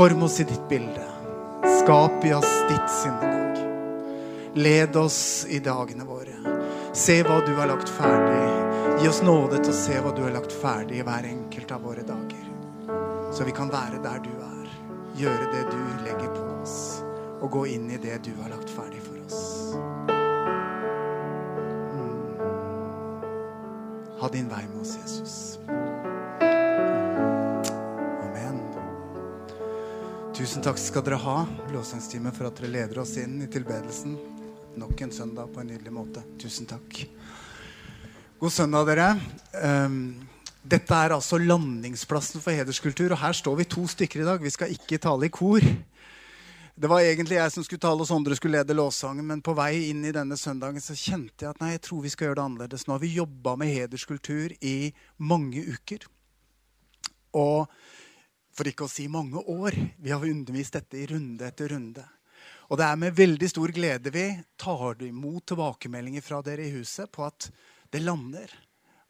Form oss i ditt bilde. Skap i oss ditt sinnelag. Led oss i dagene våre. Se hva du har lagt ferdig. Gi oss nåde til å se hva du har lagt ferdig i hver enkelt av våre dager. Så vi kan være der du er. Gjøre det du legger på oss. Og gå inn i det du har lagt ferdig for oss. Mm. Ha din vei Tusen takk skal dere ha, lovsangsteamet, for at dere leder oss inn i tilbedelsen. Nok en søndag på en nydelig måte. Tusen takk. God søndag, dere. Um, dette er altså landingsplassen for hederskultur, og her står vi to stykker i dag. Vi skal ikke tale i kor. Det var egentlig jeg som skulle tale, og Sondre skulle lede lovsangen. Men på vei inn i denne søndagen så kjente jeg at nei, jeg tror vi skal gjøre det annerledes. Nå har vi jobba med hederskultur i mange uker. Og for ikke å si mange år. Vi har undervist dette i runde etter runde. Og det er med veldig stor glede vi tar imot tilbakemeldinger fra dere i huset på at det lander.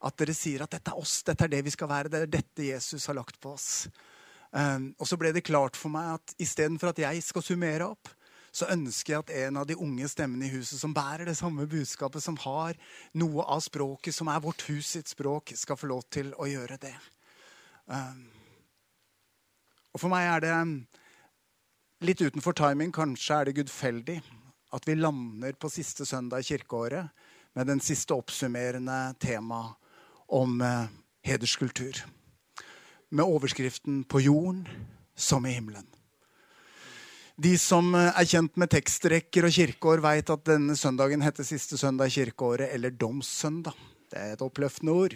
At dere sier at dette er oss, dette er det vi skal være. Det er dette Jesus har lagt på oss. Um, og så ble det klart for meg at istedenfor at jeg skal summere opp, så ønsker jeg at en av de unge stemmene i huset som bærer det samme budskapet, som har noe av språket som er vårt hus sitt språk, skal få lov til å gjøre det. Um, og for meg er det litt utenfor timing. Kanskje er det gudfeldig at vi lander på siste søndag i kirkeåret med den siste oppsummerende temaet om eh, hederskultur med overskriften 'På jorden som i himmelen'. De som er kjent med tekstrekker og kirkeår, veit at denne søndagen heter siste søndag i kirkeåret, eller domssøndag. Det er et oppløftende ord.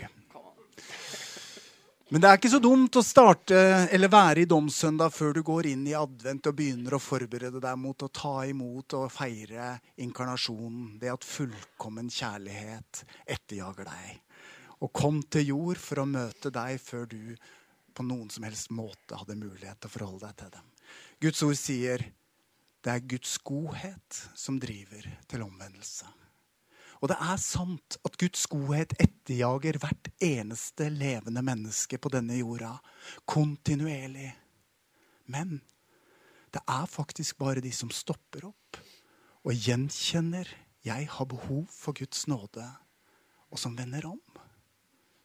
Men det er ikke så dumt å starte eller være i domssøndag før du går inn i advent og begynner å forberede deg mot å ta imot og feire inkarnasjonen. Det at fullkommen kjærlighet etterjager deg. Og kom til jord for å møte deg før du på noen som helst måte hadde mulighet til å forholde deg til dem. Guds ord sier det er Guds godhet som driver til omvendelse. Og det er sant at Guds godhet etterjager hvert eneste levende menneske på denne jorda kontinuerlig. Men det er faktisk bare de som stopper opp og gjenkjenner 'jeg har behov for Guds nåde', og som vender om,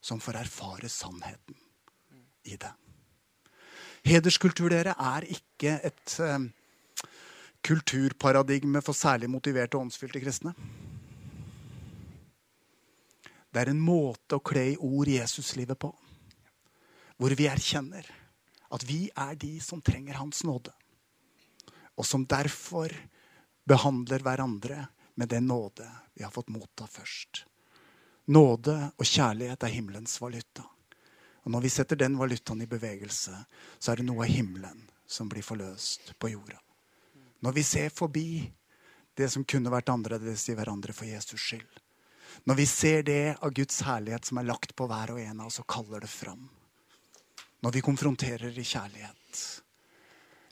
som får erfare sannheten i det. Hederskultur dere, er ikke et eh, kulturparadigme for særlig motiverte og åndsfylte kristne. Det er en måte å kle i ord Jesuslivet på, hvor vi erkjenner at vi er de som trenger Hans nåde, og som derfor behandler hverandre med den nåde vi har fått motta først. Nåde og kjærlighet er himmelens valuta. Og når vi setter den valutaen i bevegelse, så er det noe av himmelen som blir forløst på jorda. Når vi ser forbi det som kunne vært annerledes i hverandre for Jesus skyld. Når vi ser det av Guds herlighet som er lagt på hver og en av oss, og kaller det fram. Når vi konfronterer i kjærlighet.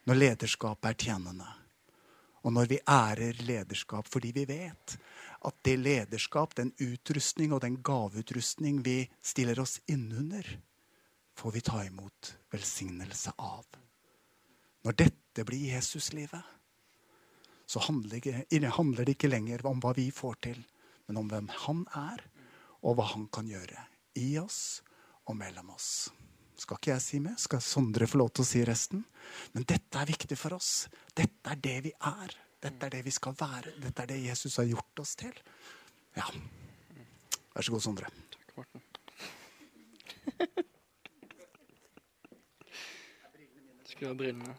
Når lederskap er tjenende. Og når vi ærer lederskap fordi vi vet at det lederskap, den utrustning og den gaveutrustning vi stiller oss innunder, får vi ta imot velsignelse av. Når dette blir Jesuslivet, så handler det ikke lenger om hva vi får til, men om hvem han er, og hva han kan gjøre i oss og mellom oss. Skal ikke jeg si mer? Skal Sondre få lov til å si resten? Men dette er viktig for oss. Dette er det vi er. Dette er det vi skal være. Dette er det Jesus har gjort oss til. Ja. Vær så god, Sondre. Takk, Morten. Skru ha brillene.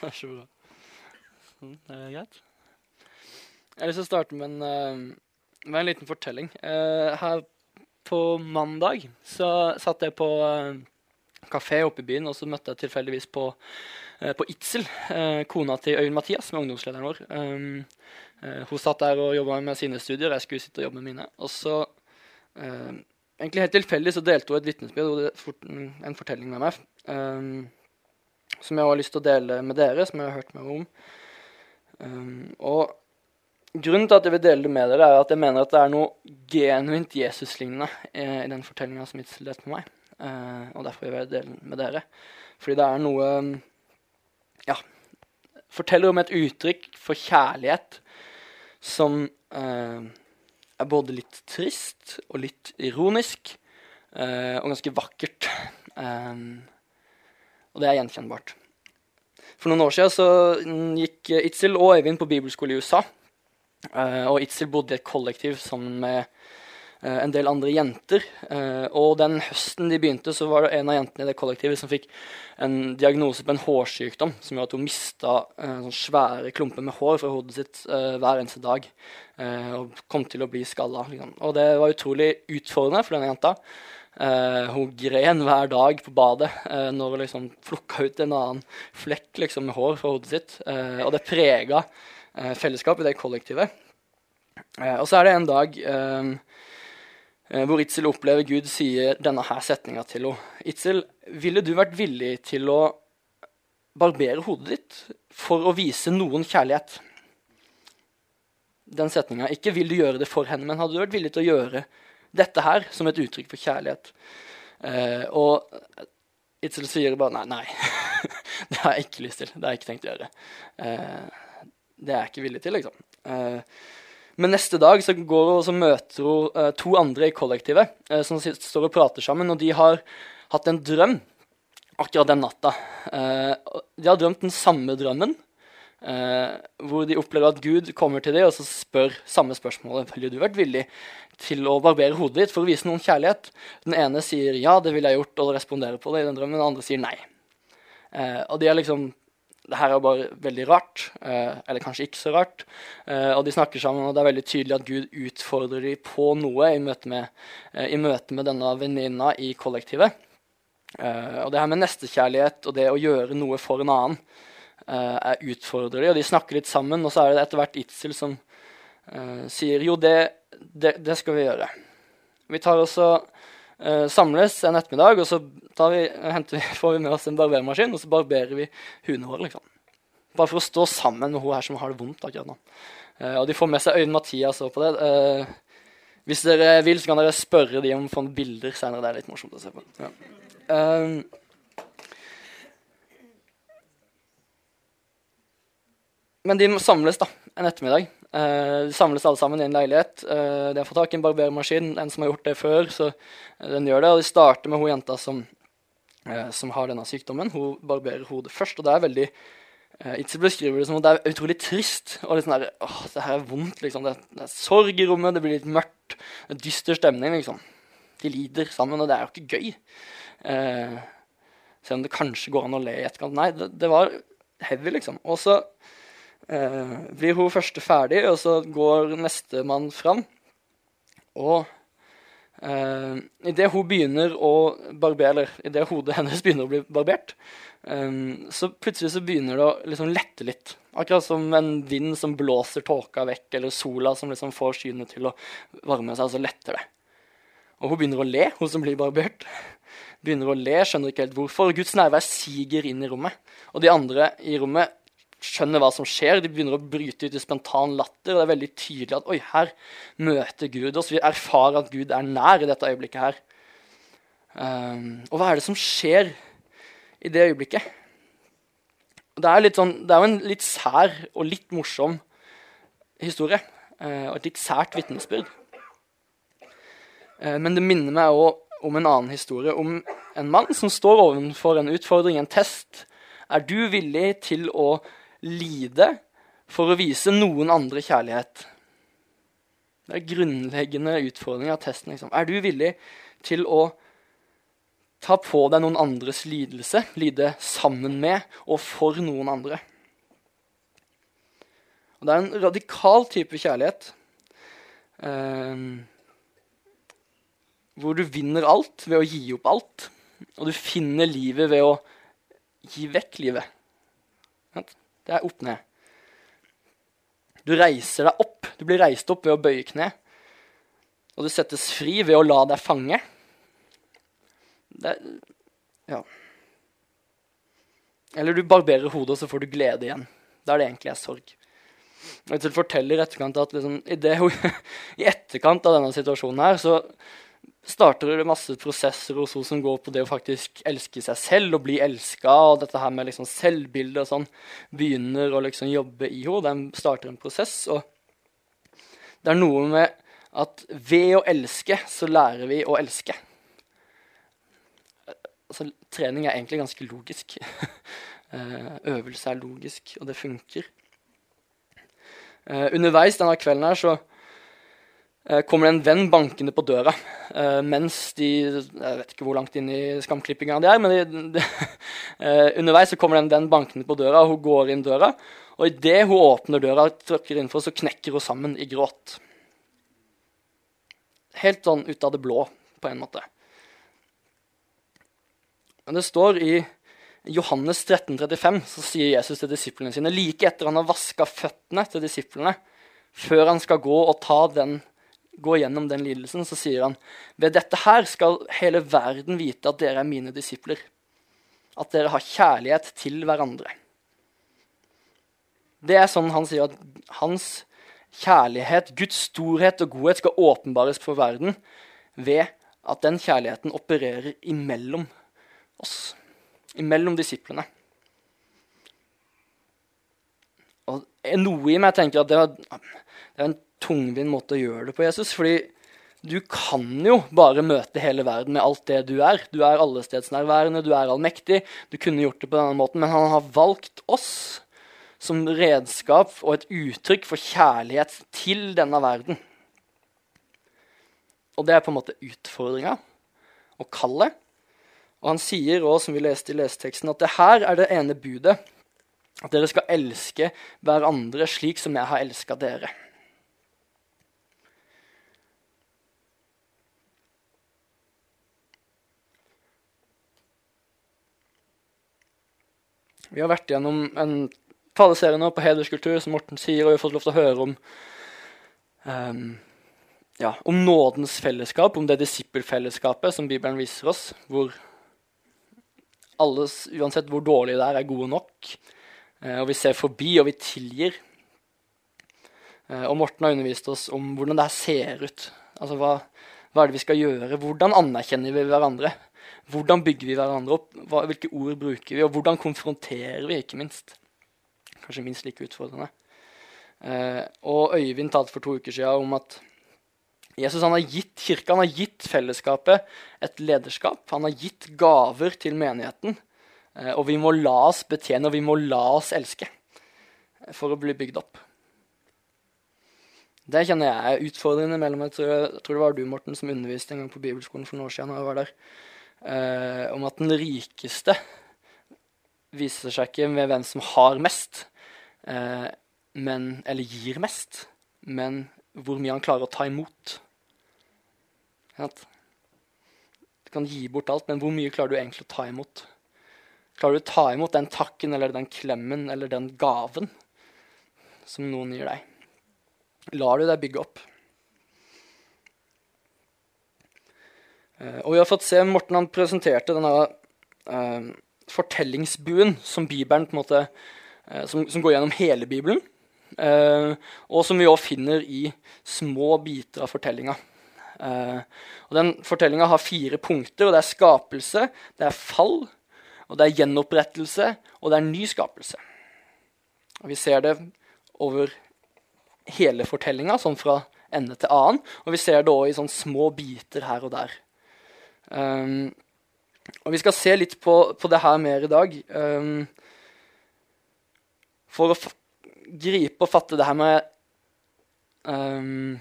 Det er så bra. Mm, Det greit. Jeg har lyst til å starte med en, eh, Det en liten fortelling. Eh, her på mandag så satt jeg på eh, kafé oppe i byen, og så møtte jeg tilfeldigvis på, på Itzel, kona til Øyvind Mathias, som er ungdomslederen vår. Hun satt der og jobba med sine studier, jeg skulle sitte og jobbe med mine. Og så, egentlig helt tilfeldig, så delte hun et vitnesbyrd og en fortelling med meg. Som jeg har lyst til å dele med dere, som jeg har hørt meg om. Um, og Grunnen til at jeg vil dele det med dere, er at jeg mener at det er noe genuint Jesus-lignende i den fortellinga som Itzel delte med meg. Uh, og derfor vil jeg dele den med dere. Fordi det er noe Ja. Forteller om et uttrykk for kjærlighet som uh, er både litt trist og litt ironisk. uh, og ganske vakkert. Eh, og det er gjenkjennbart. For noen år siden så mm, gikk Itzel og Øyvind på bibelskole i USA. Eh, og Itzel bodde i et kollektiv sammen med eh, en del andre jenter. Eh, og den høsten de begynte, så var det en av jentene i det kollektivet som fikk en diagnose på en hårsykdom som gjorde at hun mista sånne svære klumper med hår fra hodet sitt eh, hver eneste dag. eh, og kom til å bli skalla. Liksom. Og det var utrolig utfordrende for denne jenta. Eh, hun gren hver dag på badet uh, når hun liksom flukka ut en annen flekk liksom, med hår fra hodet sitt. Uh, og det prega uh, fellesskapet, det kollektivet. Og så er det en dag hvor Itzel opplever Gud sier denne her setninga til henne. Itzel, ville du vært villig til å barbere hodet ditt for å vise noen kjærlighet? Den setninga. Ikke 'vil du gjøre det for henne', men hadde du vært villig til å gjøre dette her som et uttrykk for kjærlighet? Eh, og Itzel sier bare nei. nei. det har jeg ikke lyst til. Det har jeg ikke tenkt å gjøre. Eh, det er jeg ikke villig til, liksom. Eh, men neste dag så går hun og så møter hun eh, to andre i kollektivet eh, som står og prater sammen, og de har hatt en drøm akkurat den natta. Eh, de har drømt den samme drømmen, eh, hvor de opplever at Gud kommer til dem og så spør samme spørsmålet. Ville du vært villig til å barbere hodet ditt for å vise noen kjærlighet? Den ene sier ja, det ville jeg gjort, og responderer på det i den drømmen. Den andre sier nei. Eh, og de er liksom det her er bare veldig rart, eh, eller kanskje ikke så rart. Eh, og de snakker sammen, og det er veldig tydelig at Gud utfordrer dem på noe i møte med, eh, i møte med denne venninna i kollektivet. Eh, og det her med nestekjærlighet og det å gjøre noe for en annen er utfordrer og de snakker litt sammen, og så er det etter hvert Itzel som eh, sier jo, det, det, det skal vi gjøre. Vi tar også eh, samles en ettermiddag, og så vi, vi, får vi med oss en barbermaskin, og så barberer vi hundene våre. liksom. Bare for å stå sammen med hun her som har det vondt akkurat nå. Uh, og de får med seg Øyvind Mathias òg på det. Uh, hvis dere vil, så kan dere spørre de om å få bilder senere. Det er litt morsomt å se på. Ja. Eh, men de samles da, en ettermiddag. Uh, de samles alle sammen i en leilighet. Uh, de har fått tak i en barbermaskin, en som har gjort det før, så eh, den gjør det. Og de starter med hun jenta som, uh, som har denne sykdommen. Hun barberer hodet først, og det er veldig eh, Itzel beskriver det som at det er utrolig trist. og litt sånn der, åh, Det her er vondt. liksom. Det, det er sorg i rommet, det blir litt mørkt. Det er dyster stemning, liksom. De lider sammen, og det er jo ikke gøy. Selv om det kanskje går an å le i etterkant. Nei, det, det var heavy, liksom. Og så eh, blir hun første ferdig, og så går nestemann fram. Og eh, idet hun begynner å barbere, eller idet hodet hennes begynner å bli barbert, eh, så plutselig så begynner det å liksom lette litt. Akkurat som en vind som blåser tåka vekk, eller sola som liksom får skyene til å varme seg, og så letter det. Og hun begynner å le, hun som blir barbert. Begynner å le, skjønner ikke helt hvorfor. Guds nærvær siger inn i rommet. Og de andre i rommet skjønner hva som skjer. De begynner å bryte ut i spontan latter. Og det er veldig tydelig at oi, her møter Gud oss. Vi erfarer at Gud er nær i dette øyeblikket her. Um, og hva er det som skjer i det øyeblikket? Det er, sånn, det er jo en litt sær og litt morsom historie. Uh, og et litt sært vitnesbyrd. Uh, Men det minner meg òg om en annen historie, om en mann som står overfor en utfordring, en test. Er du villig til å lide for å vise noen andre kjærlighet? Det er grunnleggende utfordring av testen. Liksom. Er du villig til å ta på deg noen andres lidelse, lide sammen med og for noen andre? Og det er en radikal type kjærlighet. eh, hvor du vinner alt ved å gi opp alt. Og du finner livet ved å gi vekk livet. Det er opp ned. Du reiser deg opp. Du blir reist opp ved å bøye kne. Og du settes fri ved å la deg fange. Det, ja. Eller du barberer hodet, og så får du glede igjen. Da er det egentlig er sorg. Og Jeg forteller i etterkant at liksom, i, det, i, etterkant av denne situasjonen her, så starter det masse prosesser hos henne som går på det å faktisk elske seg selv og bli elska. Og dette her med liksom selvbilde og sånn begynner å liksom jobbe i henne. Den starter en prosess. Og det er noe med at ved å elske, så lærer vi å elske. Altså, trening er egentlig ganske logisk. Eh, øvelse er logisk, og det funker. Uh, underveis denne kvelden her så kommer det en venn bankende på døra uh, mens de Jeg vet ikke hvor langt inn i skamklippinga de er, men de, de, underveis så kommer det en venn bankende på døra, og hun går inn døra. Og idet hun åpner døra og trykker innenfor, så knekker hun sammen i gråt. Helt sånn ut av det blå, på en måte. Men det står i Johannes 13, 35, så sier Jesus til disiplene sine like etter han har vaska føttene til disiplene, før han skal gå og ta den, gå gjennom den lidelsen, så sier han ved dette her skal hele verden vite at dere er mine disipler. At dere har kjærlighet til hverandre. Det er sånn han sier at hans kjærlighet, Guds storhet og godhet skal åpenbares for verden ved at den kjærligheten opererer imellom oss, imellom disiplene. Og Noe i meg tenker at det, var, det er en tungvint måte å gjøre det på, Jesus. fordi du kan jo bare møte hele verden med alt det du er. Du er allestedsnærværende, du er allmektig. Du kunne gjort det på denne måten, men han har valgt oss som redskap og et uttrykk for kjærlighet til denne verden. Og det er på en måte utfordringa og kallet. Og han sier òg, som vi leste i leseteksten, at det her er det ene budet. At dere skal elske hverandre slik som jeg har elska dere. Vi har vært gjennom en taleserie nå på hederskultur, som Morten sier, og vi har fått lov til å høre om, um, ja, om nådens fellesskap, om det disippelfellesskapet som Bibelen viser oss, hvor alle, uansett hvor dårlige det er, er gode nok. Eh, og vi ser forbi, og vi tilgir. Eh, og Morten har undervist oss om hvordan det her ser ut. Altså hva, hva, er det vi skal gjøre? Hvordan anerkjenner vi hverandre? Hvordan bygger vi hverandre opp? Hva, hvilke ord bruker vi? Og hvordan konfronterer vi, ikke minst? Kanskje minst like utfordrende. Eh, og Øyvind talte for to uker siden om at Jesus han har gitt kirka, han har gitt fellesskapet et lederskap. Han har gitt gaver til menigheten. Eh, og vi må la oss betjene, og vi må la oss elske for å bli bygd opp. Det kjenner jeg er utfordrende mellom jeg tror, jeg tror, det var du, Morten, som underviste en gang på bibelskolen for noen år siden. jeg var der, eh, Om at den rikeste viser seg ikke ved hvem som har mest, eh, men, eller gir mest, men hvor mye han klarer å ta imot. Du kan gi bort alt, men hvor mye klarer du egentlig å ta imot? Klarer du å ta imot den takken eller den klemmen eller den gaven som noen gir deg? Lar du deg bygge opp? Og vi har fått se Morten han presenterte denne uh, fortellingsbuen som Bibelen på en måte, uh, som, som, går gjennom hele Bibelen. Uh, og som vi òg finner i små biter av fortellinga. Uh, og den Fortellinga har fire punkter. og Det er skapelse, det er fall, og det er gjenopprettelse, og det er ny skapelse. Og Vi ser det over hele fortellinga, sånn fra ende til annen. Og vi ser det òg i sånn små biter her og der. Um, og Vi skal se litt på, på det her mer i dag. Um, for å gripe og fatte det her med um,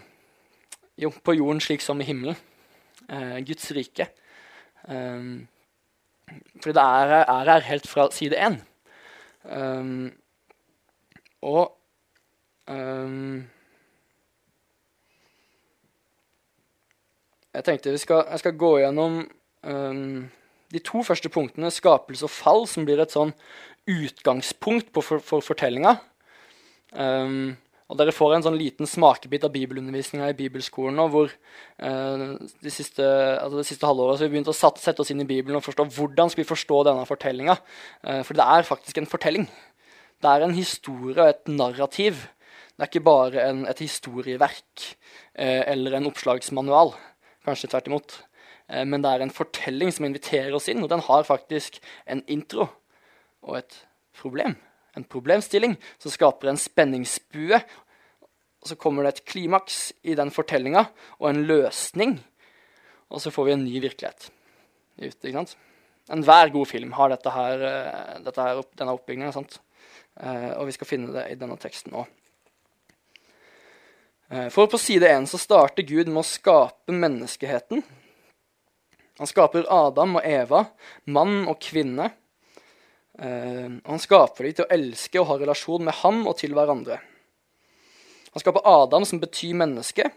Jo, på jorden slik som i himmelen. Uh, Guds rike. Um, for det er, er, her helt fra side én. Og jeg tenkte skal, jeg skal gå gjennom um, de to første punktene, skapelse og fall, som blir et sånn utgangspunkt for, for fortellinga. Um, og dere får en sånn liten smakebit av bibelundervisninga i bibelskolen nå, hvor uh, de siste, altså det siste halvåret har vi begynt å sette oss inn i Bibelen og forstå hvordan skal vi forstå denne fortellinga. Uh, for det er faktisk en fortelling. Det er en historie og et narrativ. Det er ikke bare en, et historieverk uh, eller en oppslagsmanual. Kanskje tvert imot. men det er en fortelling som inviterer oss inn, og den har faktisk en intro og et problem en problemstilling som skaper en spenningsbue. Og så kommer det et klimaks i den fortellinga og en løsning. Og så får vi en ny virkelighet ute. ikke sant? Enhver god film har dette her, eh, dette her denne oppbygninga. Sant? og vi skal finne det i denne teksten òg. Eh, for på side 1 så starter Gud med å skape menneskeheten. Han skaper Adam og Eva, mann og kvinne. Og han skaper dem til å elske og ha relasjon med ham og til hverandre. Han skaper Adam, som betyr menneske.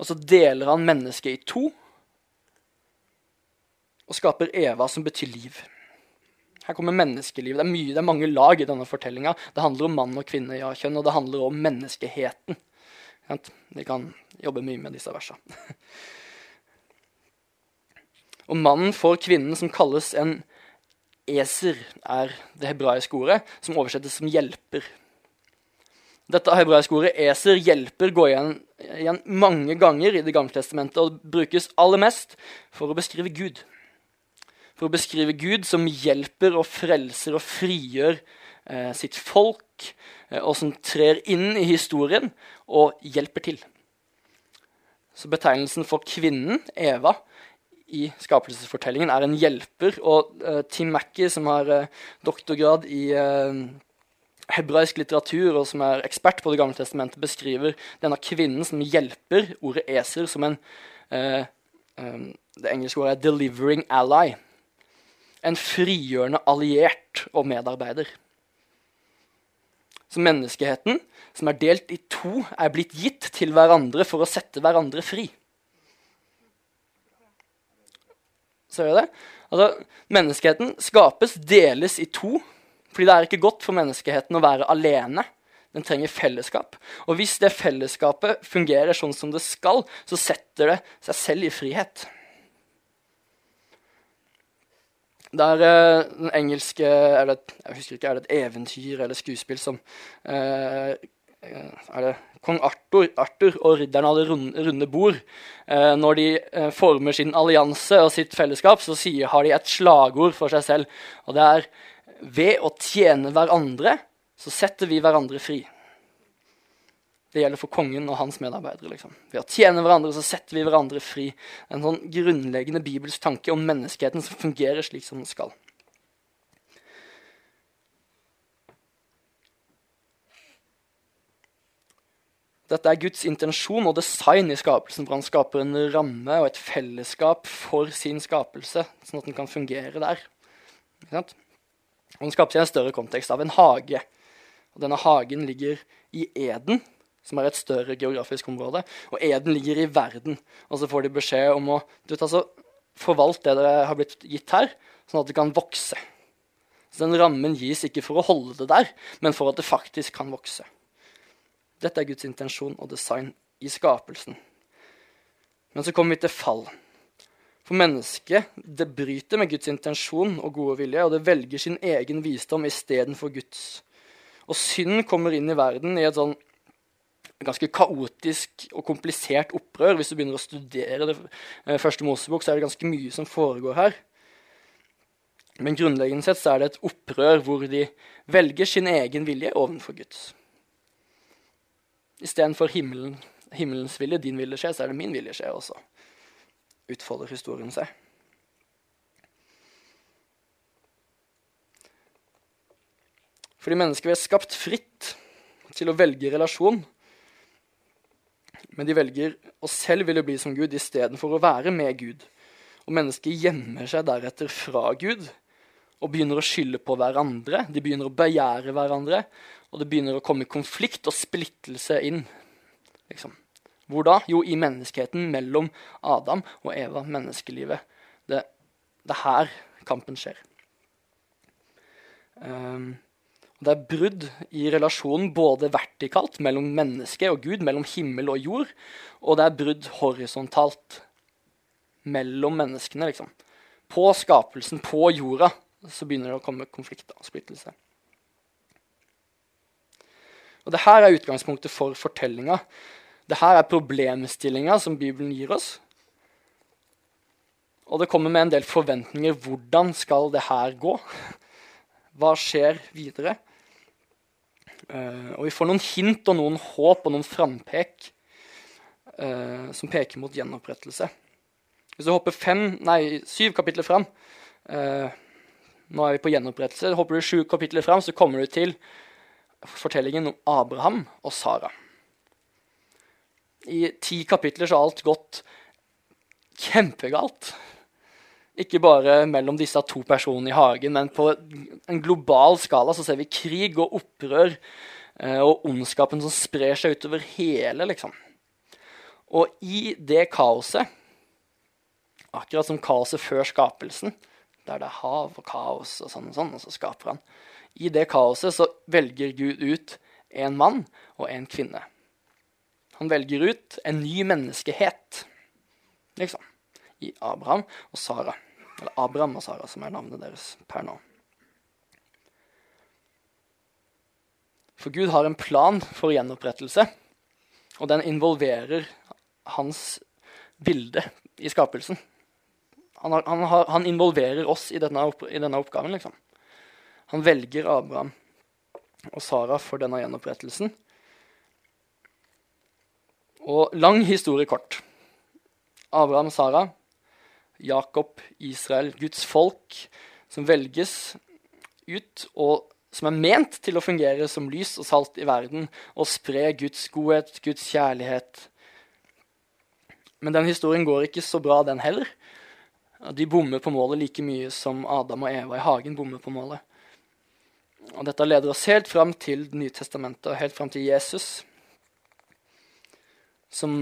Og så deler han mennesket i to. Og skaper Eva, som betyr liv. Her kommer menneskeliv. Det er, mye, det er mange lag i denne fortellinga. Det handler om mann og kvinne, ja, kjønn, og det handler om menneskeheten. Vi kan jobbe mye med disse versene. Og mannen får kvinnen, som kalles en Eser er det hebraiske ordet, som oversettes som hjelper. Dette hebraiske ordet eser, hjelper, går igjen, igjen mange ganger i Det gamle testamentet og brukes aller mest for å beskrive Gud. For å beskrive Gud som hjelper og frelser og frigjør eh, sitt folk, eh, og som trer inn i historien og hjelper til. Så betegnelsen for kvinnen, Eva, i skapelsesfortellingen er en hjelper. Og uh, Tim Mackey, som har uh, doktorgrad i uh, hebraisk litteratur, og som er ekspert på Det gamle testamentet, beskriver denne kvinnen som hjelper, ordet eser, som en um, Det engelske ordet er 'delivering ally'. En frigjørende alliert og medarbeider. Så menneskeheten, som er delt i to, er blitt gitt til hverandre for å sette hverandre fri. Ser dere det? Altså, menneskeheten skapes, deles i to. Fordi det er ikke godt for menneskeheten å være alene. Den trenger fellesskap. Og hvis det fellesskapet fungerer sånn som det skal, så setter det seg selv i frihet. Det er uh, den engelske det, Jeg husker ikke, er det et eventyr eller skuespill som uh, Er det kong Arthur, Arthur og ridderen av det runde, runde bord. Eh, når de eh, former sin allianse og sitt fellesskap, så sier, har de et slagord for seg selv. Og det er ved å tjene hverandre, så setter vi hverandre fri. Det gjelder for kongen og hans medarbeidere. Liksom. Ved å tjene hverandre så setter vi hverandre fri. En sånn grunnleggende bibelsk tanke om menneskeheten som fungerer slik som den skal. Dette er Guds intensjon og design i skapelsen, for han skaper en ramme og et fellesskap for sin skapelse, sånn at den kan fungere der. Og Den skapes i en større kontekst av en hage. Og Denne hagen ligger i Eden, som er et større geografisk område. Og Eden ligger i verden. Og så får de beskjed om å du vet, altså, forvalte det dere har blitt gitt her, sånn at det kan vokse. Så den rammen gis ikke for å holde det der, men for at det faktisk kan vokse. Dette er Guds intensjon og design i skapelsen. Men så kommer vi til fall. For mennesket det bryter med Guds intensjon og gode vilje, og det velger sin egen visdom istedenfor Guds. Og synd kommer inn i verden i et sånn ganske kaotisk og komplisert opprør. Hvis du begynner å studere det eh, første Mosebok, så er det ganske mye som foregår her. Men grunnleggende sett så er det et opprør hvor de velger sin egen vilje ovenfor Guds. Istedenfor himmelen, himmelens vilje, din vilje skje, så er det min vilje skje også. Utfolder historien seg. Fordi mennesker er skapt fritt til å velge relasjon. Men de velger å selv ville bli som Gud istedenfor å være med Gud. Og mennesket gjemmer seg deretter fra Gud og begynner å skylde på hverandre. De begynner å begjære hverandre og det begynner å komme konflikt og splittelse inn. Liksom. Hvor da? Jo, i menneskeheten mellom Adam og Eva, menneskelivet. Det, er her kampen skjer. Um, det er brudd i relasjonen både vertikalt mellom menneske og Gud, mellom himmel og jord, og det er brudd horisontalt mellom menneskene, liksom. På skapelsen, på jorda, så begynner det å komme konflikter og splittelse. Og det her er utgangspunktet for fortellinga. Det her er problemstillinga som Bibelen gir oss. Og det kommer med en del forventninger. Hvordan skal det her gå? Hva skjer videre? Uh, og vi får noen hint og noen håp og noen frampek uh, som peker mot gjenopprettelse. Hvis du hopper fem, nei, syv kapitler fram uh, Nå er vi på gjenopprettelse. Hopper du sju kapitler fram, så kommer du til fortellingen om Abraham og Sara. I ti kapitler så har alt gått kjempegalt. Ikke bare mellom disse to personene i hagen, men på en global skala så ser vi krig og opprør eh, og ondskapen som sprer seg utover hele, liksom. Og i det kaoset, akkurat som kaoset før skapelsen, der det er hav og kaos og sånn og sånn, og så skaper han I det kaoset så velger Gud ut en mann og en kvinne. Han velger ut en ny menneskehet, liksom, i Abraham og Sara. Eller Abraham og Sara, som er navnet deres per nå. For Gud har en plan for gjenopprettelse, og den involverer hans bilde i skapelsen. Han, har, han, har, han involverer oss i denne, i denne oppgaven, liksom. Han velger Abraham og Sara for denne gjenopprettelsen. Og lang historie kort. Abraham og Sara, Jakob, Israel, Guds folk, som velges ut, og som er ment til å fungere som lys og salt i verden og spre Guds godhet, Guds kjærlighet. Men den historien går ikke så bra, den heller. De bommer på målet like mye som Adam og Eva i hagen bommer på målet. Og Dette leder oss helt fram til Det nye testamentet og helt fram til Jesus som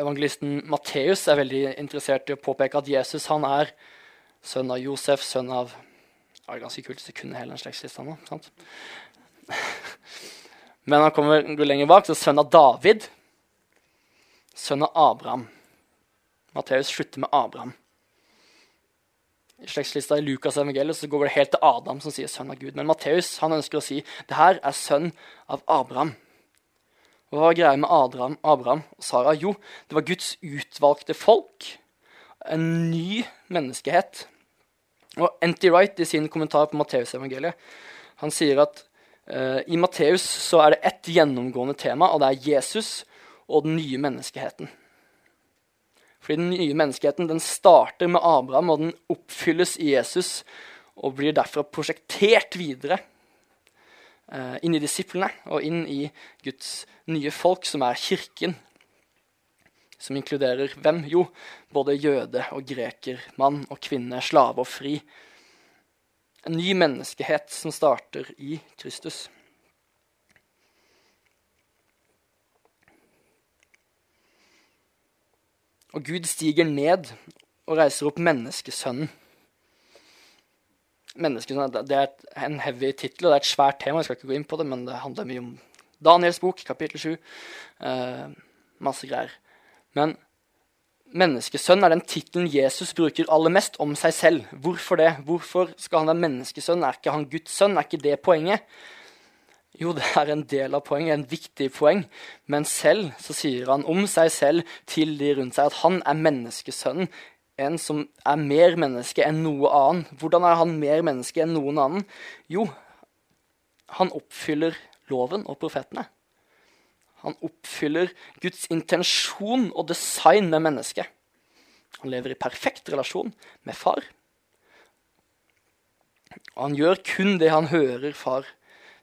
evangelisten Matteus er veldig interessert i å påpeke at Jesus han er sønn av Josef, sønn av Det er ganske kult hvis du kunne hele den slektslista nå. sant? Men han kommer, går lenger bak, så sønn av David, sønn av Abraham. Matteus slutter med Abraham. I slektslista i Lukas evangeliet så går det helt til Adam, som sier sønn av Gud. Men Matteus ønsker å si det her er sønn av Abraham. Hva var greia med Abraham, Abraham og Sara? Jo, det var Guds utvalgte folk. En ny menneskehet. Og N.T. Wright i sin kommentar på Matteusevangeliet han sier at uh, i Matteus så er det ett gjennomgående tema, og det er Jesus og den nye menneskeheten. Fordi den nye menneskeheten den starter med Abraham, og den oppfylles i Jesus og blir derfor prosjektert videre inn i disiplene og inn i Guds nye folk, som er kirken. Som inkluderer hvem? Jo, både jøde og greker, mann og kvinne, slave og fri. En ny menneskehet som starter i Kristus. Og Gud stiger ned og reiser opp menneskesønnen mennesker, Det er en heavy tittel, og det er et svært tema. Jeg skal ikke gå inn på det, men det handler mye om Daniels bok, kapittel 7. Eh, masse greier. Men menneskesønn er den tittelen Jesus bruker aller mest om seg selv. Hvorfor det? Hvorfor skal han være menneskesønn? Er ikke han Guds sønn? Er ikke det poenget? Jo, det er en del av poenget, en viktig poeng. Men selv så sier han om seg selv til de rundt seg at han er menneskesønnen en som er mer menneske enn noe annen. Hvordan er han mer menneske enn noen annen? Jo, han oppfyller loven og profetene. Han oppfyller Guds intensjon og design med mennesket. Han lever i perfekt relasjon med far. Og han gjør kun det han hører far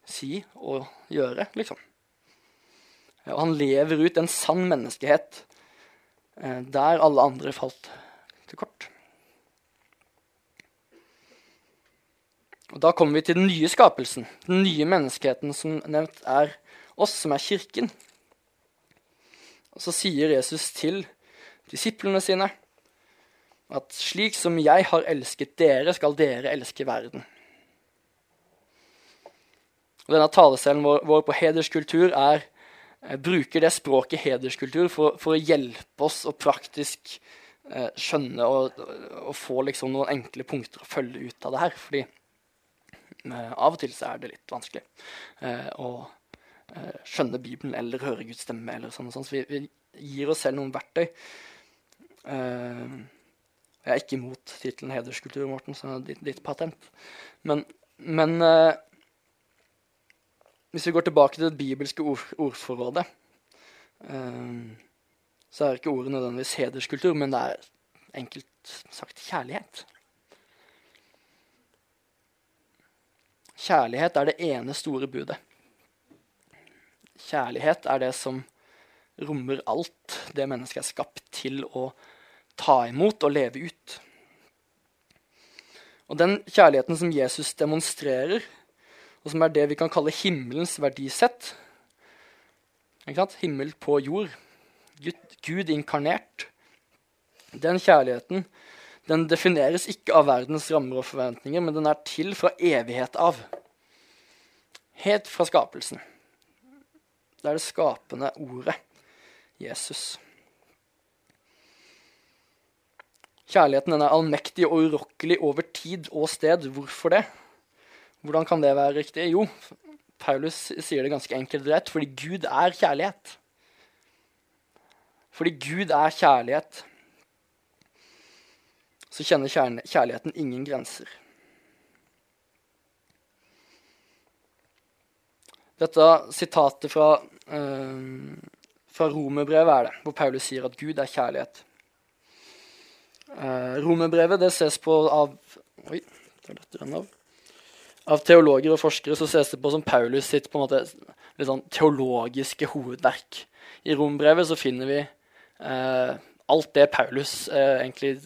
si og gjøre, liksom. Og han lever ut en sann menneskehet eh, der alle andre falt til kort. Og Da kommer vi til den nye skapelsen, den nye menneskeheten som nevnt er oss, som er kirken. Og så sier Jesus til disiplene sine at slik som jeg har elsket dere, skal dere elske verden. Og denne taleselen vår, vår på hederskultur er, eh, bruker det språket hederskultur for, for, å hjelpe oss å praktisk skjønne og, og, få liksom noen enkle punkter å følge ut av det her. Fordi eh, av og til så er det litt vanskelig eh, å eh, skjønne Bibelen eller høre Guds stemme. eller sånn, og sånn. Så vi, vi gir oss selv noen verktøy. Jeg er ikke imot tittelen hederskultur, Morten, det er ditt, ditt patent. Men, men hvis vi går tilbake til det bibelske ord, ordforrådet, så er ikke ordet nødvendigvis hederskultur, men det er enkelt sagt kjærlighet. Kjærlighet er det ene store budet. Kjærlighet er det som rommer alt det mennesket er skapt til å ta imot og leve ut. Og den kjærligheten som Jesus demonstrerer, og som er det vi kan kalle himmelens verdisett Himmel på jord. Gud, inkarnert. Den kjærligheten den defineres ikke av verdens rammer og forventninger, men den er til fra evighet av. Helt fra skapelsen. Det er det skapende ordet, Jesus. Kjærligheten den er allmektig og urokkelig over tid og sted. Hvorfor det? Hvordan kan det være riktig? Jo, Paulus sier det ganske enkelt og rett fordi Gud er kjærlighet. Fordi Gud er kjærlighet, så kjenner kjærligheten ingen grenser. Dette sitatet fra, uh, fra romerbrevet er det, hvor Paulus sier at Gud er kjærlighet. Eh, Romerbrevet det ses på av Oi, av. Av teologer og forskere så ses det på som Paulus sitt på en måte litt sånn teologiske hovedverk. I Rombrevet så finner vi eh, alt det Paulus eh, egentlig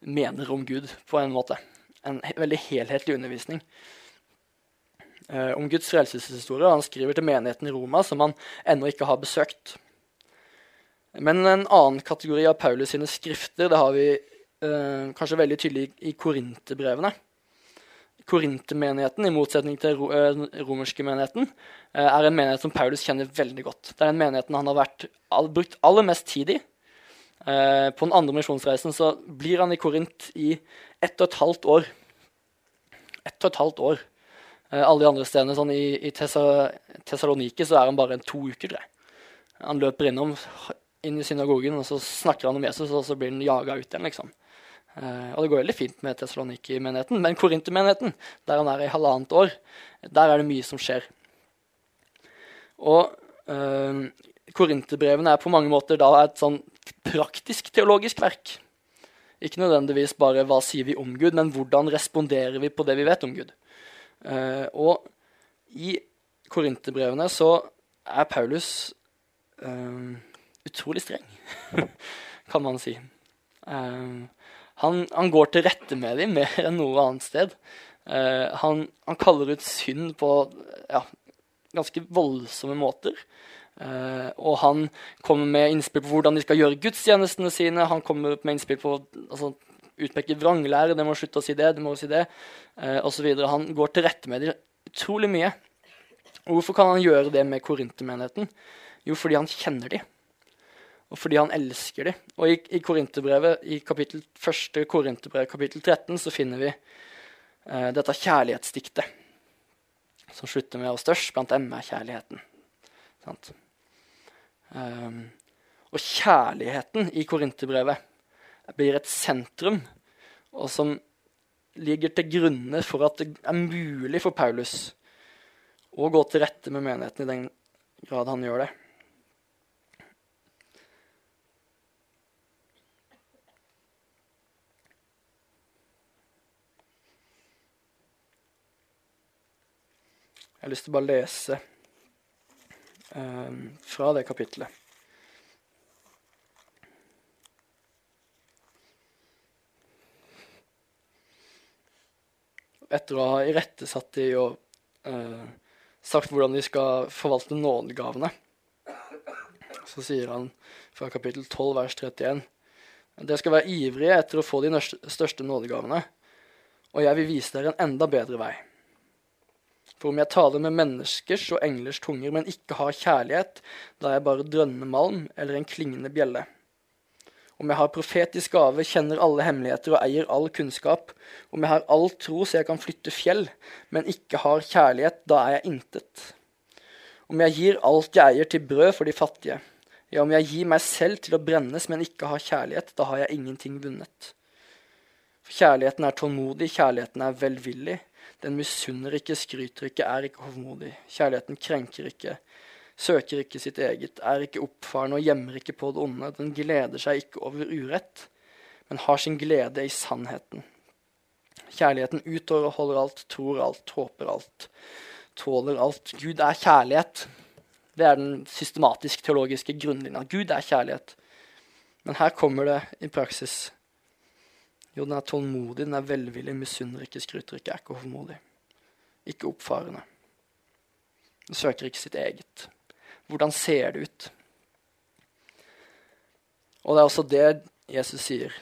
mener om Gud, på en måte. En veldig helhetlig undervisning eh, om Guds frelseshistorie. Han skriver til menigheten i Roma, som han ennå ikke har besøkt. Men en annen kategori av Paulus sine skrifter det har vi eh, kanskje veldig tydelig i korinterbrevene. Korintermenigheten, i motsetning til eh, romerske menigheten, eh, er en menighet som Paulus kjenner veldig godt. Det er den menigheten han har vært, brukt aller mest tid i. Eh, på den andre misjonsreisen så blir han i Korint i ett og et halvt år. Ett og et halvt år. Alle de andre stedene, sånn i, i Tessaloniki, så er han bare en to uker. tror. Han løper innom inn i synagogen, og så snakker han om Jesus, og så blir han jaga ut igjen. liksom. Uh, og det går veldig fint med Tessaloniki-menigheten, men Korinter-menigheten, der han er i halvannet år, der er det mye som skjer. Og uh, Korinterbrevene er på mange måter da et sånn praktisk teologisk verk. Ikke nødvendigvis bare hva sier vi om Gud, men hvordan responderer vi på det vi vet om Gud. Uh, og i Korinterbrevene så er Paulus uh, utrolig streng, kan man si. Uh, han, han, går til rette med dem mer enn noe annet sted. Uh, han, han, kaller ut synd på ja, ganske voldsomme måter. Uh, og han kommer med innspill på hvordan de skal gjøre gudstjenestene sine. Han kommer med innspill på altså, utpeke vranglære, det må slutte å si det, det må si det, uh, osv. Han går til rette med dem utrolig mye. Hvorfor kan han gjøre det med korintermenigheten? Jo, fordi han kjenner dem og fordi han elsker dem. Og i, i i kapittel, første Korinterbrev, kapittel 13, så finner vi eh, dette kjærlighetsdiktet, som slutter med 'Og størst blant dem er kjærligheten'. Um, og kjærligheten i Korinterbrevet blir et sentrum, og som ligger til grunne for at det er mulig for Paulus å gå til rette med menigheten i den grad han gjør det. Jeg har lyst til å bare lese um, fra det kapitlet. Etter å ha irettesatt de og uh, sagt hvordan de skal forvalte nådegavene, Så sier han fra kapittel 12, vers 31 Dere skal være ivrige etter å få de største nådegavene, og jeg vil vise dere en enda bedre vei. For om jeg taler med menneskers og englers tunger, men ikke har kjærlighet, da er jeg bare drønnende malm eller en klingende bjelle. Om jeg har profetisk gave, kjenner alle hemmeligheter og eier all kunnskap, om jeg har all tro så jeg kan flytte fjell, men ikke har kjærlighet, da er jeg intet. Om jeg gir alt jeg eier til brød for de fattige, ja, om jeg gir meg selv til å brennes, men ikke har kjærlighet, da har jeg ingenting vunnet. For kjærligheten er tålmodig, kjærligheten er velvillig. Den misunner ikke, skryter ikke, er ikke hovmodig. Kjærligheten krenker ikke, søker ikke sitt eget, er ikke oppfarende og gjemmer ikke på det onde. Den gleder seg ikke over urett, men har sin glede i sannheten. Kjærligheten utholder alt, tror alt, håper alt, tåler alt. Gud er kjærlighet. Det er den systematisk-teologiske grunnlinja. Gud er kjærlighet. Men her kommer det i praksis jo, den er tålmodig, den er velvillig, misunner ikke, skryter ikke, er ikke hovmodig. Ikke oppfarende. Den søker ikke sitt eget. Hvordan ser det ut? Og det er også det Jesus sier.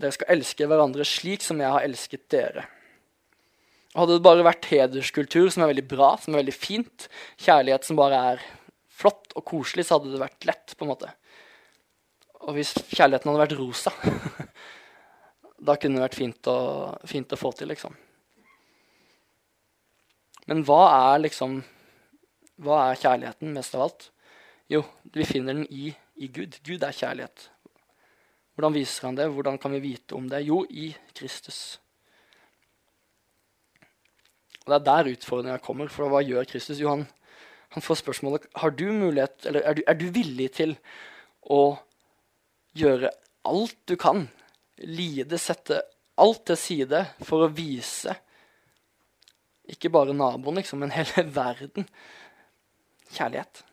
Dere skal elske hverandre slik som jeg har elsket dere. Hadde det bare vært hederskultur, som er veldig bra, som er veldig fint, kjærlighet som bare er flott og koselig, så hadde det vært lett. på en måte. Og hvis kjærligheten hadde vært rosa da kunne det vært fint å, fint å få til, liksom. Men hva er liksom Hva er kjærligheten mest av alt? Jo, vi finner den i, i Gud. Gud er kjærlighet. Hvordan viser han det? Hvordan kan vi vite om det? Jo, i Kristus. Og Det er der utfordringa kommer. For hva gjør Kristus? Jo, han, han får spørsmålet har du mulighet, eller er du, er du villig til å gjøre alt du kan lide, sette alt til side for å vise ikke bare naboen, liksom, men hele verden kjærlighet.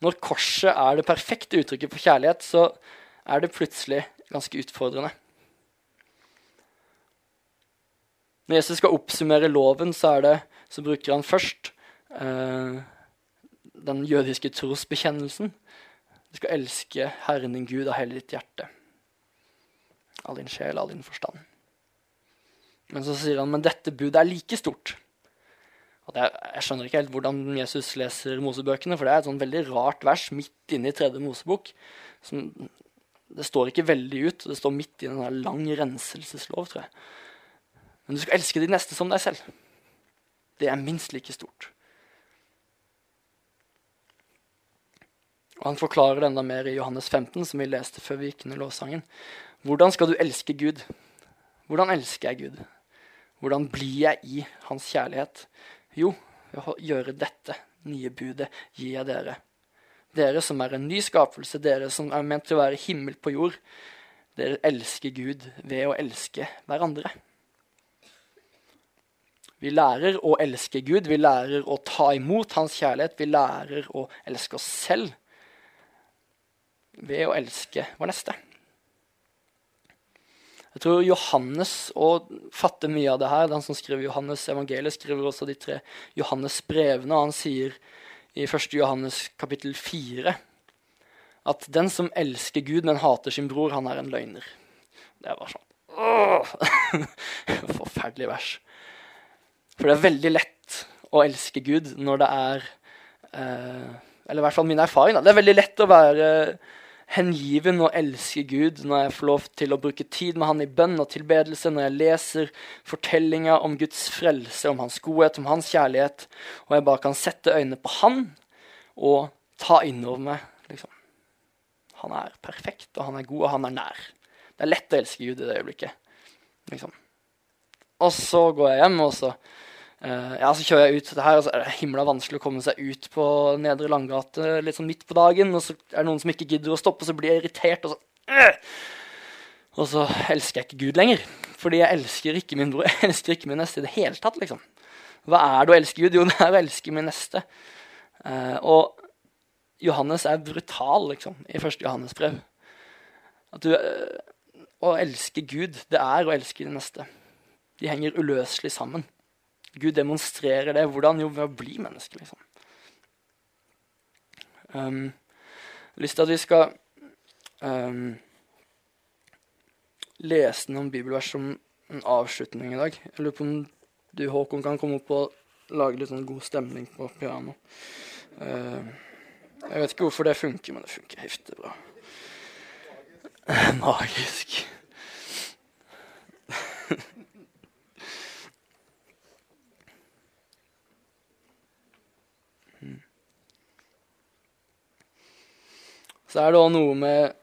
Når korset er det perfekte uttrykket for kjærlighet, så er det plutselig ganske utfordrende. Når Jesus skal oppsummere loven, så, det, så bruker han først eh, den jødiske trosbekjennelsen. Du skal elske Herren din Gud av hele ditt hjerte. All din sjel, all din forstand. Men så sier han men dette budet er like stort. Og er, jeg skjønner ikke helt hvordan Jesus leser Mosebøkene, for det er et sånn veldig rart vers midt inne i tredje Mosebok. Som, det står ikke veldig ut, det står midt i en lang renselseslov, tror jeg. Men du skal elske de neste som deg selv. Det er minst like stort. Og Han forklarer det enda mer i Johannes 15, som vi leste før vi gikk inn i lovsangen. Hvordan skal du elske Gud? Hvordan elsker jeg Gud? Hvordan blir jeg i hans kjærlighet? Jo, ved å gjøre dette nye budet gir jeg dere. Dere som er en ny skapelse, dere som er ment til å være himmel på jord. Dere elsker Gud ved å elske hverandre. Vi lærer å elske Gud, vi lærer å ta imot hans kjærlighet, vi lærer å elske oss selv ved å elske vår neste. Jeg tror Johannes og fatter mye av det her. Den som skriver Johannes evangeliet, skriver også de tre Johannes-brevene. og Han sier i 1. Johannes kapittel 4 at den som elsker Gud, men hater sin bror, han er en løgner. Det var sånn Forferdelig vers. For det er veldig lett å elske Gud når det er eh, Eller i hvert fall min erfaring. Da. Det er veldig lett å være hengiven og elsker Gud når jeg får lov til å bruke tid med han i bønn og tilbedelse, når jeg leser fortellinger om Guds frelse, om hans godhet, om hans kjærlighet, og jeg bare kan sette øynene på han og ta innover meg liksom. Han er perfekt, og han er god, og han er nær. Det er lett å elske Gud i det øyeblikket. Liksom. Og så går jeg hjem, og så ja, Så kjører jeg ut det her, og så er det himla vanskelig å komme seg ut på Nedre Langgate litt sånn midt på dagen. Og så er det noen som ikke gidder å stoppe, og så blir jeg irritert. Og så, uh, og så elsker jeg ikke Gud lenger. Fordi jeg elsker ikke min bror. Jeg elsker ikke min neste i det hele tatt. liksom. Hva er det å elske Gud? Jo, det er å elske min neste. Uh, og Johannes er brutal liksom, i første Johannes brev. At du, Å elske Gud, det er å elske din neste. De henger uløselig sammen. Gud demonstrerer det. Hvordan? Jo, ved å bli menneske, liksom. Um, jeg har lyst til at vi skal um, lese noen bibelvers som en avslutning i dag. Jeg lurer på om du, Håkon, kan komme opp og lage litt sånn god stemning på piano. Uh, jeg vet ikke hvorfor det funker, men det funker heftig bra. Magisk. Så er det òg noe med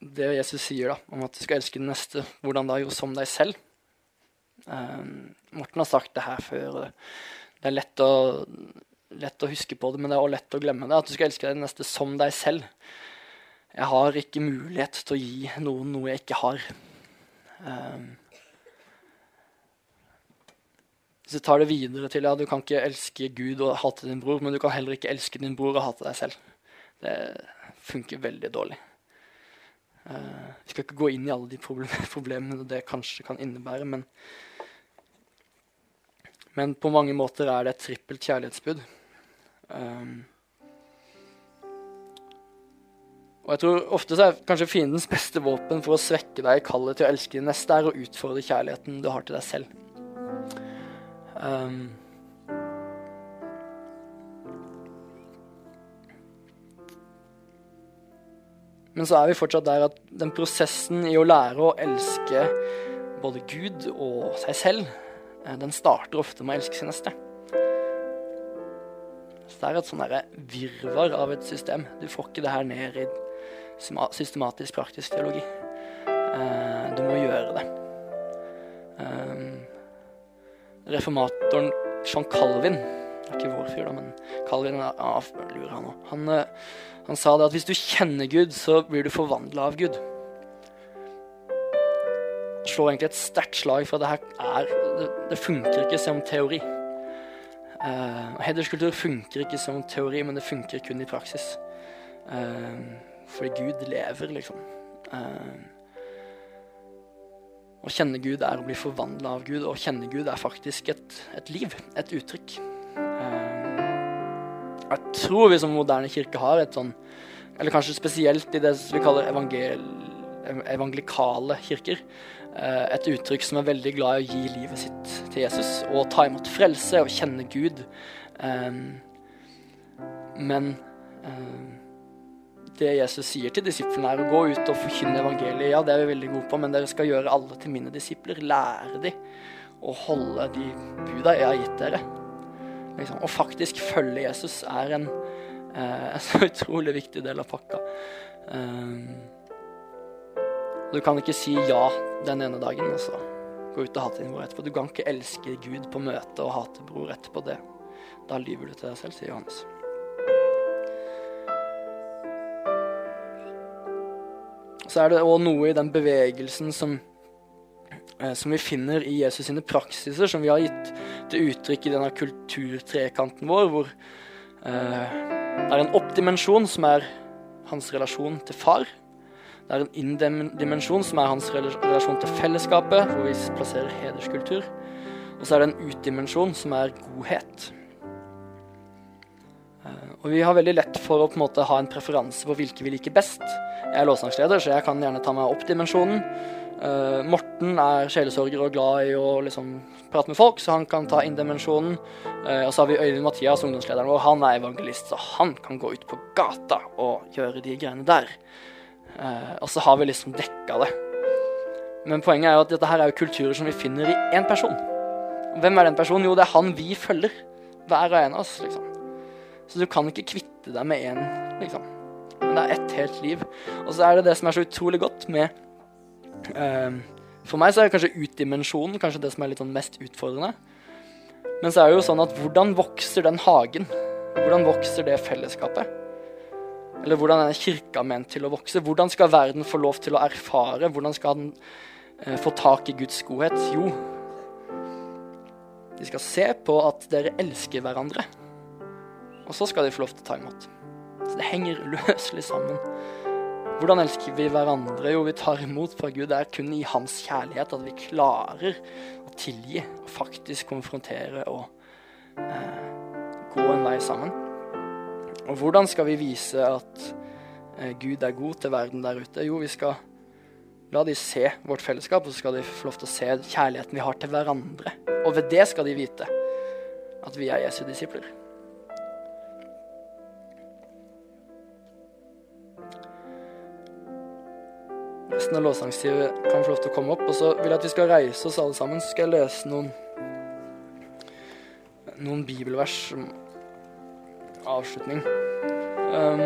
det Jesus sier da, om at du skal elske den neste. Hvordan da? Jo, som deg selv. Um, Morten har sagt det her før. Det er lett å, lett å huske på det, men det er også lett å glemme det. At du skal elske den neste som deg selv. Jeg har ikke mulighet til å gi noen noe jeg ikke har. Um, hvis du tar det videre til ja, du kan ikke elske Gud og hate din bror, men du kan heller ikke elske din bror og hate deg selv. Det funker veldig dårlig. Uh, vi skal ikke gå inn i alle de problemene det kanskje kan innebære, men, men på mange måter er det et trippelt kjærlighetsbud. Um, og jeg tror ofte så er kanskje fiendens beste våpen for å svekke deg i kallet til å elske din neste, er å utfordre kjærligheten du har til deg selv. Um, men så er vi fortsatt der at den prosessen i å lære å elske både Gud og seg selv, eh, den starter ofte med å elske sin neste. Så det er et sånn virvar av et system. Du får ikke det her ned i systematisk praktisk teologi. Uh, du må gjøre det. Reformatoren John Calvin ikke vår fyr, da, men Calvin lurer han. Han, eh, han, sa det at hvis du kjenner Gud, så blir du forvandla av Gud. Slår egentlig et sterkt slag for at det her er Det, det funker ikke som teori. Uh, hederskultur funker ikke som teori, men det funker kun i praksis. Uh, fordi Gud lever, liksom. Uh, å kjenne Gud er å bli forvandla av Gud, og å kjenne Gud er faktisk et, et liv, et uttrykk. Um, jeg tror vi som moderne kirke har et sånn, eller kanskje spesielt i det vi kaller evangel, evangelikale kirker, uh, et uttrykk som er veldig glad i å gi livet sitt til Jesus og ta imot frelse og kjenne Gud. Um, men det Jesus sier til disiplene, er å gå ut og forkynne evangeliet. Ja, det er vi veldig gode på, men dere skal gjøre alle til mine disipler. Lære dem å holde de buda jeg har gitt dere. Liksom. Og faktisk følge Jesus er en eh, så utrolig viktig del av pakka. Um, du kan ikke si ja den ene dagen og så gå ut og hate din bror etterpå. Du kan ikke elske Gud på møte og hate bror etterpå det. Da lyver du til deg selv, sier Johannes. Så er det òg noe i den bevegelsen som, eh, som vi finner i Jesus sine praksiser, som vi har gitt til uttrykk i denne kulturtrekanten vår, hvor eh, det er en oppdimensjon som er hans relasjon til far. Det er en inndimensjon som er hans relasjon til fellesskapet, hvor vi plasserer hederskultur. Og så er det en utdimensjon som er godhet. Eh, og vi har veldig lett for å på en måte ha en preferanse på hvilke vi liker best. Jeg er låsangsleder, så jeg kan gjerne ta meg opp dimensjonen. Uh, Morten er sjelesorger og glad i å liksom, prate med folk, så han kan ta inn dimensjonen. Uh, og så har vi Øyvind Mathias, ungdomslederen vår. Han er evangelist, så han kan gå ut på gata og gjøre de greiene der. Og så har vi liksom dekka det. Men poenget er jo at dette her er jo kulturer som vi finner i én person. Hvem er den personen? Jo, det er han vi følger. Hver og en av oss, liksom. Så du kan ikke kvitte deg med én, liksom men det er ett helt liv. Og så er det det som er så utrolig godt med uh, For meg så er det kanskje utdimensjonen kanskje det som er litt sånn mest utfordrende. Men så er det jo sånn at hvordan vokser den hagen? Hvordan vokser det fellesskapet? Eller hvordan er kirka ment til å vokse? Hvordan skal verden få lov til å erfare? Hvordan skal den eh, få tak i Guds godhet? Jo, de skal se på at dere elsker hverandre. Og så skal de få lov til å ta imot. Så det henger løselig sammen. Hvordan elsker vi hverandre? Jo, vi tar imot fra Gud. Det er kun i Hans kjærlighet at vi klarer å tilgi og faktisk konfrontere og eh, gå en vei sammen. Og hvordan skal vi vise at eh, Gud er god til verden der ute? Jo, vi skal la de se vårt fellesskap, og så skal de få lov til å se kjærligheten vi har til hverandre. Og ved det skal de vite at vi er Jesu disipler. Resten av kan få lov til å komme opp. Og så vil jeg at vi skal reise oss alle sammen. Så skal jeg lese noen, noen bibelvers som avslutning. Um,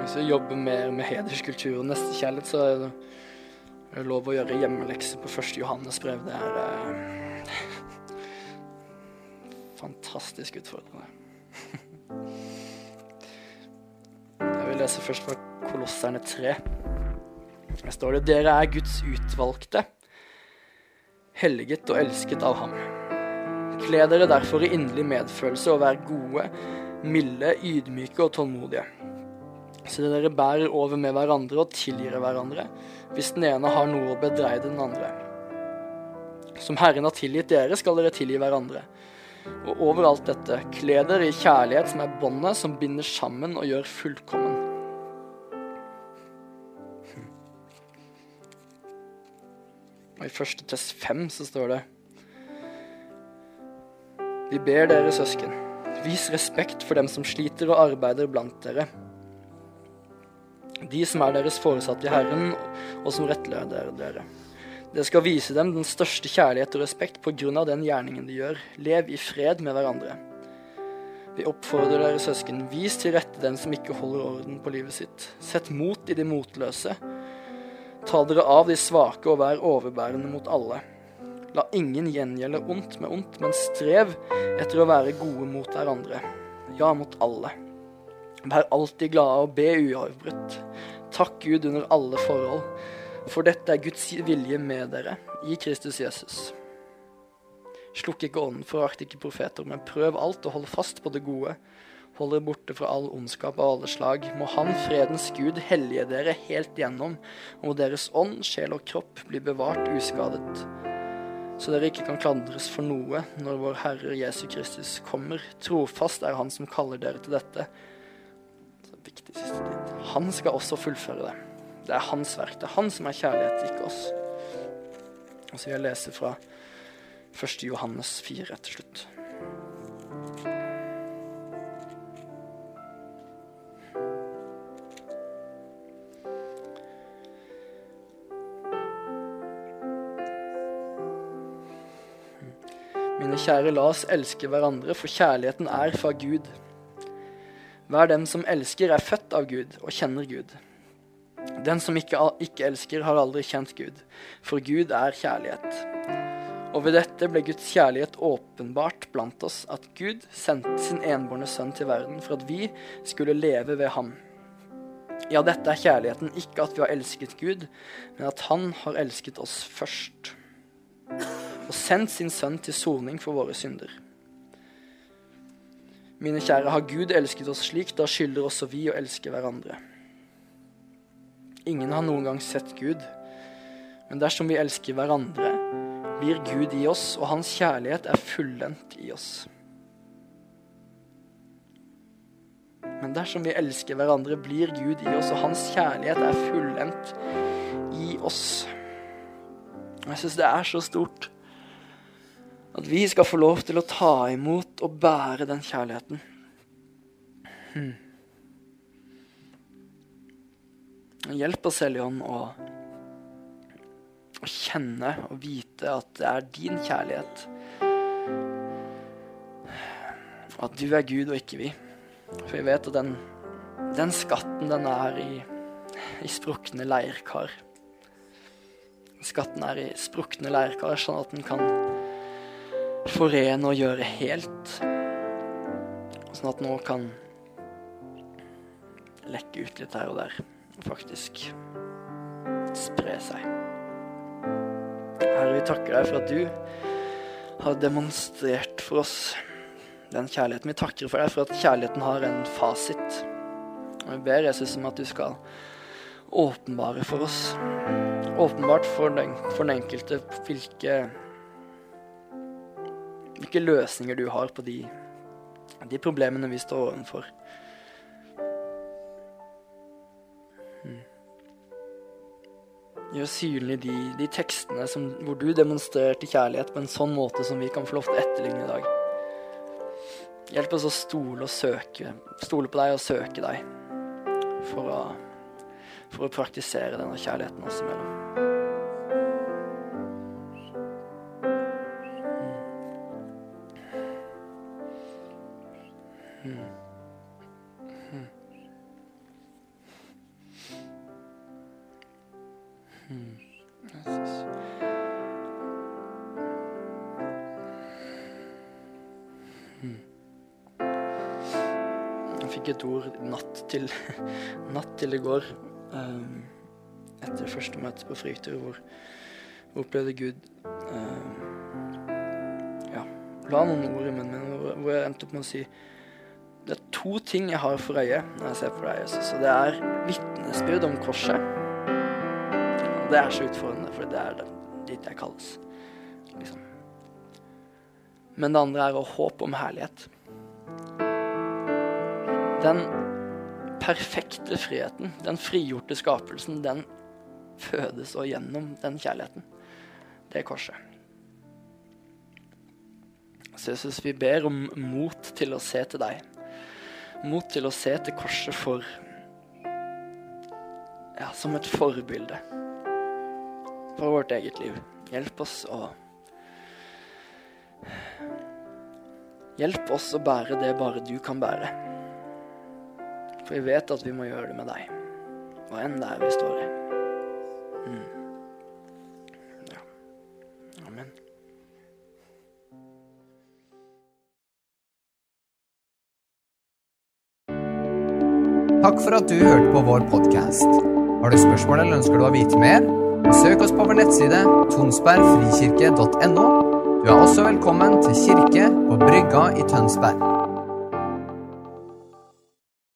hvis vi jobber mer med hederskultur og nestekjærlighet, så er det lov å gjøre hjemmelekser på 1. Johannes brev. Det er eh, fantastisk utfordrende. Jeg vil lese først fra Kolosserne 3. Der står det Dere er Guds utvalgte, helliget og elsket av ham. Kle dere derfor i inderlig medfølelse og vær gode, milde, ydmyke og tålmodige. Så dere bærer over med hverandre og tilgir hverandre hvis den ene har noe å bedreide den andre. Som Herren har tilgitt dere, skal dere tilgi hverandre. Og over alt dette, kle dere i kjærlighet som er båndet som binder sammen og gjør fullkommen. Og I første test fem så står det Vi ber dere, søsken, vis respekt for dem som sliter og arbeider blant dere de som er deres foresatte i Herren, og som rettleder dere. Det skal vise dem den største kjærlighet og respekt på grunn av den gjerningen de gjør. Lev i fred med hverandre. Vi oppfordrer dere søsken, vis til rette den som ikke holder orden på livet sitt. Sett mot i de motløse. Ta dere av de svake og vær overbærende mot alle. La ingen gjengjelde ondt med ondt, men strev etter å være gode mot hverandre. Ja, mot alle. Vær alltid glade og be uavbrutt. Takk Gud under alle forhold, for dette er Guds vilje med dere i Kristus Jesus. Slukk ikke ånden, forakt ikke profeter, men prøv alt og hold fast på det gode. Hold dere borte fra all ondskap av alle slag. Må Han, fredens Gud, hellige dere helt gjennom, og må deres ånd, sjel og kropp bli bevart uskadet. Så dere ikke kan klandres for noe når vår Herre Jesu Kristus kommer. Trofast er Han som kaller dere til dette viktig siste tid. Han skal også fullføre det. Det er hans verk. Det er han som er kjærlighet, ikke oss. Og så vil jeg lese fra 1. Johannes 4 til slutt. Mine kjære, la oss elske hverandre, for kjærligheten er fra Gud. Hver den som elsker, er født av Gud og kjenner Gud. Den som ikke, ikke, elsker, har aldri kjent Gud, for Gud er kjærlighet. Og ved dette ble Guds kjærlighet åpenbart blant oss, at Gud sendte sin enbårne sønn til verden for at vi skulle leve ved ham. Ja, dette er kjærligheten, ikke at vi har elsket Gud, men at Han har elsket oss først. Og sendt sin sønn til soning for våre synder. Mine kjære, har Gud elsket oss slik, da skylder også vi å elske hverandre. Ingen har noen gang sett Gud, men dersom vi elsker hverandre, blir Gud i oss, og hans kjærlighet er fullendt i oss. Men dersom vi elsker hverandre, blir Gud i oss, og hans kjærlighet er fullendt i oss. Jeg syns det er så stort. At vi skal få lov til å ta imot og bære den kjærligheten. Hmm. Hjelp oss, Helligånd, å, å kjenne og vite at det er din kjærlighet. At du er Gud og ikke vi. For vi vet at den, den skatten, den er i, i sprukne leirkar. Skatten er i sprukne leirkar, sånn at den kan forene og gjøre helt. Sånn at nå kan lekke ut litt her og der faktisk spre seg. Herre, vi takker deg for at du har demonstrert for oss den kjærligheten. Vi takker for deg for at kjærligheten har en fasit. Og vi ber Jesus om at du skal åpenbare for oss, åpenbart for den, for den enkelte, hvilke, hvilke løsninger du har på de, de problemene vi står overfor. Gjør synlig de, de tekstene som, hvor du demonstrerte kjærlighet på en sånn måte som vi kan få lov til å etterligne i dag. Hjelp oss å stole og søke, stole på deg og søke deg for å, for å praktisere denne kjærligheten oss imellom. Natt til i går. Um, etter første møte på Fryktøy, hvor jeg opplevde Gud um, Ja, la noen ord i munnen min, hvor, hvor jeg endte opp med å si Det er to ting jeg har for øye når jeg ser på deg, Jesus. Og det er vitnesbyrd om korset. Og det er så utfordrende, for det er dit jeg kalles. Liksom. Men det andre er å håpe om herlighet. Den perfekte friheten, den frigjorte skapelsen, den fødes og gjennom den kjærligheten. Det er korset. Så Jesus, vi ber om mot til å se til deg. Mot til å se til korset for Ja, som et forbilde for vårt eget liv. Hjelp oss å Hjelp oss å bære det bare du kan bære. For vi vet at vi må gjøre det med deg, hva enn det er vi står i. Mm. Ja. Amen. Takk for at du hørte på vår podkast. Har du spørsmål eller ønsker du å vite mer? Søk oss på vår nettside tonsbergfrikirke.no. Du er også velkommen til kirke på Brygga i Tønsberg.